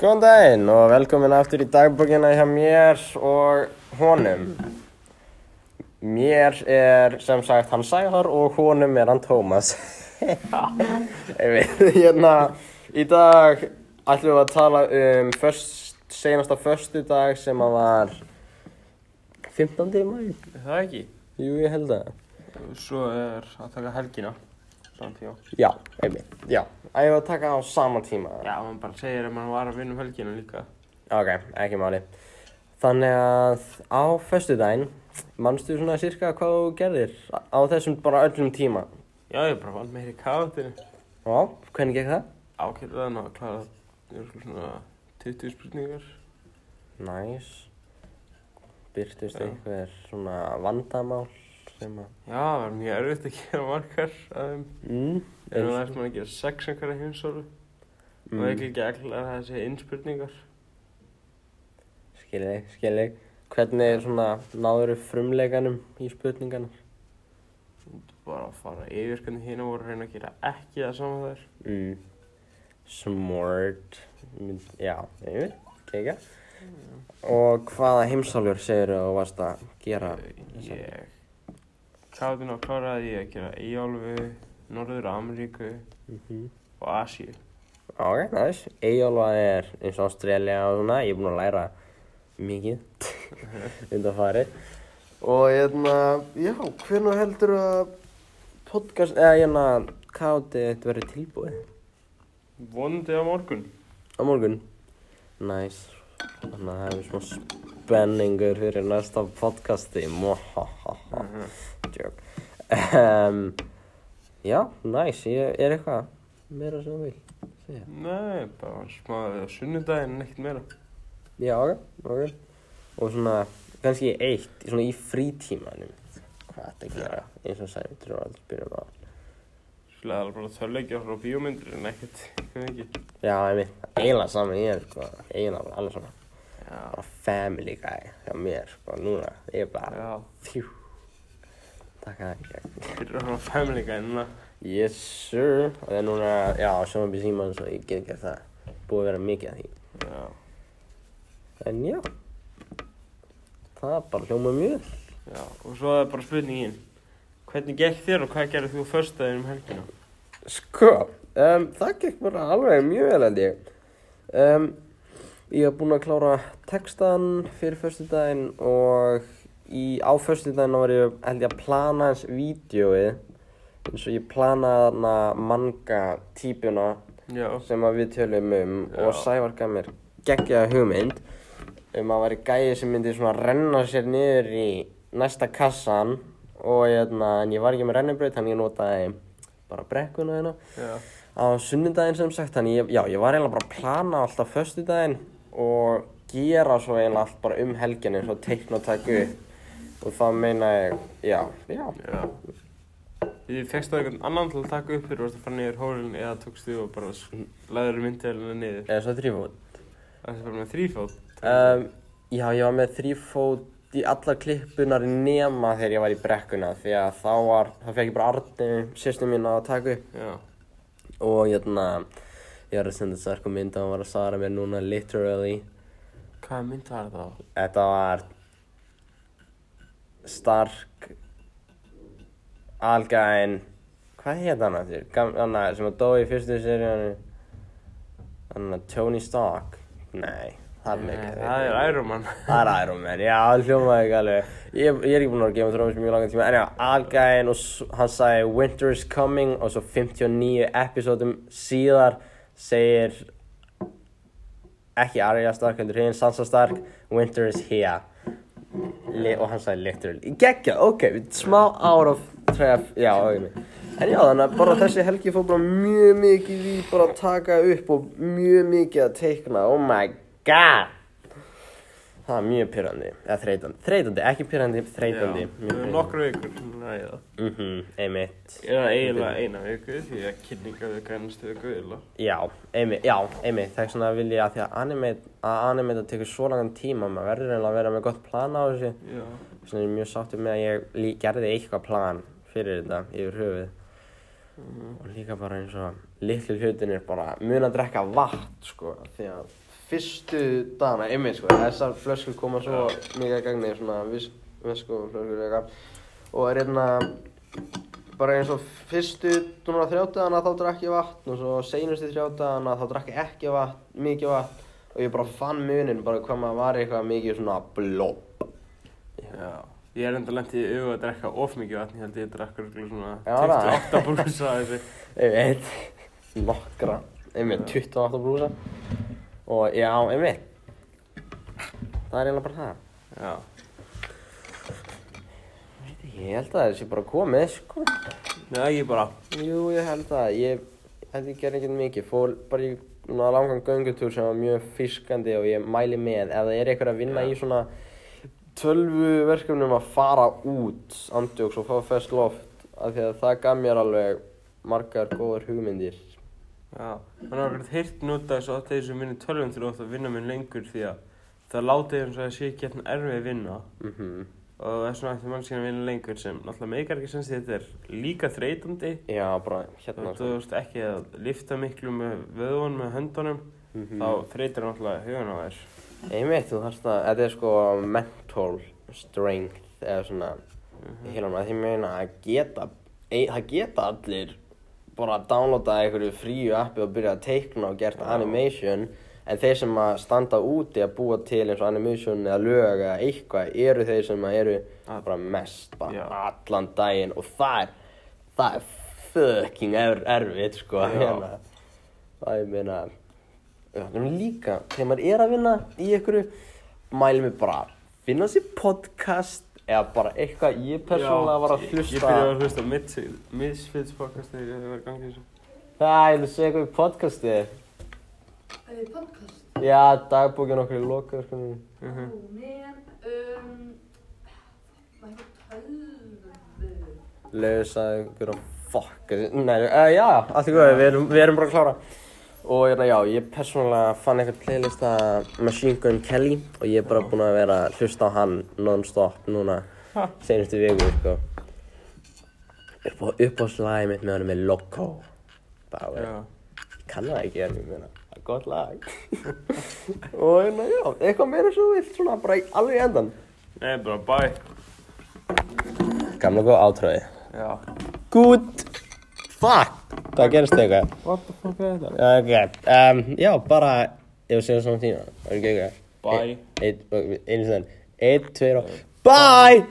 Góðan daginn og velkomin aftur í dagbókina hjá mér og honum. Mér er sem sagt hann Sævar og honum er hann Tómas. Ég veit, hérna, í dag ætlum við að tala um först, senasta förstu dag sem að var 15. mæ. Er það ekki? Jú, ég held að. Svo er að taka helgina saman tíma. Já, einmitt, já. Ægum að taka á sama tíma. Já, mann bara segir að mann var að vinna um helgina líka. Ok, ekki máli. Þannig að á föstudaginn, manstu svona cirka hvað þú gerðir á þessum bara öllum tíma? Já, ég bara vann meiri káttinu. Já, hvernig gekk það? Ákveðraðan að klára örugglega svona 20 spurningar. Næs. Byrtust Já. einhver svona vandamál sem að... Já, það var mjög erfitt að gera margar af þeim. Mm, En það er maður að gera sex einhverja heimsóru. Og mm, ekki ekki allar þessi innspurningar. skilji, skilji. Hvernig er svona náður frumleikanum í spurningarnar? Bara að fara yfir hvernig hérna voru að reyna að gera ekki það saman þær. Mm. Smart. Já, veit, kekja. Og hvaða heimsálfur segir þú varst að gera? Ég káttinu að kláraði ég að gera Íálfu, Norður Ameríku Mm og Asíu. Ok, næs. Eyjálfa er eins og Ástralja og svona. Ég er búinn að læra mikið undan farið. Og hérna, já, hvernig heldur að podcast, eða hérna, káti þetta verið tilbúið? Vonandi á morgun. Á morgun? Næs. Þannig að það er smá spenningur fyrir næsta podcasti. Mwahaha. Joke. Um, já, næs. Ég er eitthvað meira sem þú vil segja. Nei, bara smá sunnudaginn en ekkert meira. Já, ok, ok. Og svona, kannski eitt, svona í frítímanum, hvað þetta gera, eins og sættur og alls byrjum að. Svolítið alveg bara þörleikja frá bíómyndir en ekkert, ekki mikið. Já, ég veit, eiginlega saman ég er, sko, eiginlega alveg svona, Já, bara family guy hjá mér, sko, núna, ég er bara, fjú, takk að fyrir að hafa family guy núna. yes sir, og það er núna, já, sjóma býr síman, svo ég get ekki það, búið að vera mikið að því. Já, En já, það er bara hljóma mjög já, og svo er bara spurningin. Hvernig gekk þér og hvað gerði þú förstæðin um helgina? Sko, um, það gekk bara alveg mjög vel held ég. Um, ég hef búinn að klára textan fyrir föstudaginn og í, á föstudaginn var ég held ég að plana hans vídjóið eins og ég planaði þarna manga típuna Já, sem að við tölum um Já. og Sævar gaf mér geggjaða hugmynd um að væri gæði sem myndi svona renna sér niður í næsta kassan og hérna, en ég var ekki með rennibraut þannig ég notaði bara brekkuna hérna. Á sunnudaginn sem sagt þannig ég, já, ég var eiginlega bara að plana alltaf föstudaginn og gera svo eiginlega allt bara um helgin eins og teikna og taka upp og þá meina ég, já, já já. Þið fegstu það einhvern annan til að taka upp fyrir varst að fara niður hólinn eða tókst þú og bara laður myndvelina niður? eða svo þrýfót Það er bara með þrýfót. um, Já, ég var með þrýfót í allar klippunar nema þegar ég var í brekkuna því að þá var, þá fekk ég bara Arni, sérstu mín að taka upp Já, og hérna, ég var að senda særku mynd og hann var að svara mér núna literally hvað mynd var það? Þetta var Stark Algæn Hvað heit hann að þér? Hann sem að dói í fyrstu seríunni. Hann að Tony Stark. Nei, það er mikið. Það er Iron Man. Það er Iron Man, já, hljómaði ekki alveg. Ég, ég er ekki búinn að gefa Thrones mjög langan tíma. En já, Algæn og hann sagði Winter is coming og svo 59 episódum síðar segir ekki Arya Stark, heldur hinn Sansa Stark Winter is here Li og hann sagði literally Gekkja, ok, smá out of tref Já, ok. En já, þannig að bara þessi helgi fór bara mjög mikið í bara að taka upp og mjög mikið að teikna. Oh my god Það er mjög pyrrandi, eða þreytandi. Þreytandi, ekki pyrrandi, þreytandi. Já, nokkru vikur, það. Mhm, einmitt. Eða eiginlega eina viku því að kynningaviku ennstu viku eiginlega. Já, einmitt, já, einmitt, það er svona að vilja að því að animate, að animate tekur svo langan tíma, maður verður eiginlega að vera með gott plan á þessu. Já, Svona er ég mjög sáttur með að ég gerði eitthvað plan fyrir þetta yfir höfuð. Og líka bara eins og litlu hlutin er bara mun að drekka vatn, sko, því að fyrstu dagana, einmitt sko, þessar flöskur koma svo mikið að gagni, svona viss, vesku flöskur eitthvað og er hérna bara eins og fyrstu núna þrjátagana þá drakk ég vatn og svo seinustu þrjátagana þá drakk ég ekki vatn, mikið vatn og ég bara fann munin bara hvað maður var eitthvað mikið svona blob. Já. Ég er enda lent í auðvitað að drekka of mikið vatn, ég held ég drakk örugglega svona Já, það. 28 brúsa þessi. Einmitt, nokkra, einmitt, 28 brúsa og já, einmitt, það er eiginlega bara það. Já. Ég held að það sé bara komið, sko. Já, ég bara, Jú, ég held að, ég held ég gerði ekkert mikið, fór bara í svona langan göngutúr sem var mjög fiskandi og ég mæli með ef það er eitthvað að vinna Já. í svona tölvu verkefnum að fara út andjóks og fá fest loft af því að það gaf mér alveg margar góðar hugmyndir. Já. Að það er heyrt nota þess að þeir sem vinna tölvum til ofta að vinna með lengur því að það látið eins og það sé ekki hérna erfið að vinna Mm og það er svona eftir mann síðan að vinna lengur sem náttúrulega meikar ekki sens því þetta er líka þreytandi Já, bara hérna. þú veist ekki að lifta miklu með vöðun með höndunum Mhm. þá þreytir náttúrulega hugan á þér Einmitt, þú þarfst að, þetta er sko mental strength eða svona Mhm. í heilanum að því meina að geta, ein, það geta allir bara að downloada einhverju fríu appi og byrja að teikna og gert Já. animation en þeir sem að standa úti að búa til eins og animation eða lög eða eitthvað eru þeir sem að eru Að- bara mest, bara Já. allan daginn og það er, það er fucking er, erfitt sko Já. hérna. það er meina líka, þegar maður er að vinna í einhverju, mælum við bara að finna sér podcast eða bara eitthvað, ég persónulega var að Ég hlusta byrjaði að hlusta Misfits- Misfits podcast þegar ég var í gangi í þessu Það, ég vil segja eitthvað í podcastið Uh, podcast. Já, dagbókin okkur í loka. Mhm. Oh man. Um, hvað heitir tölvu? Ykkur að fuck Nei, uh, já, allt í góði, við erum bara að klára Og hérna, já, ég persónulega fann eitthvað playlist að Machine Gun Kelly og ég er bara búinn að vera að hlusta á hann non-stop núna senustu viku, sko. Upp á, upp á slagið mitt með hann með Loco. Bara, Já. kann það ekki en ég meina, það er gott lag. Og hérna, já, eitthvað meira svo vilt svona bara í, alveg endan Nei, bara bye. Gamla góð átröði Já. Good Fuck Það gerist eitthvað. What the fuck er þetta? Ok, um, já, bara Ég vil segja svona tíma. Það er ekki eitthvað Bye Einn, einu sinni. Einn, tveir og Bye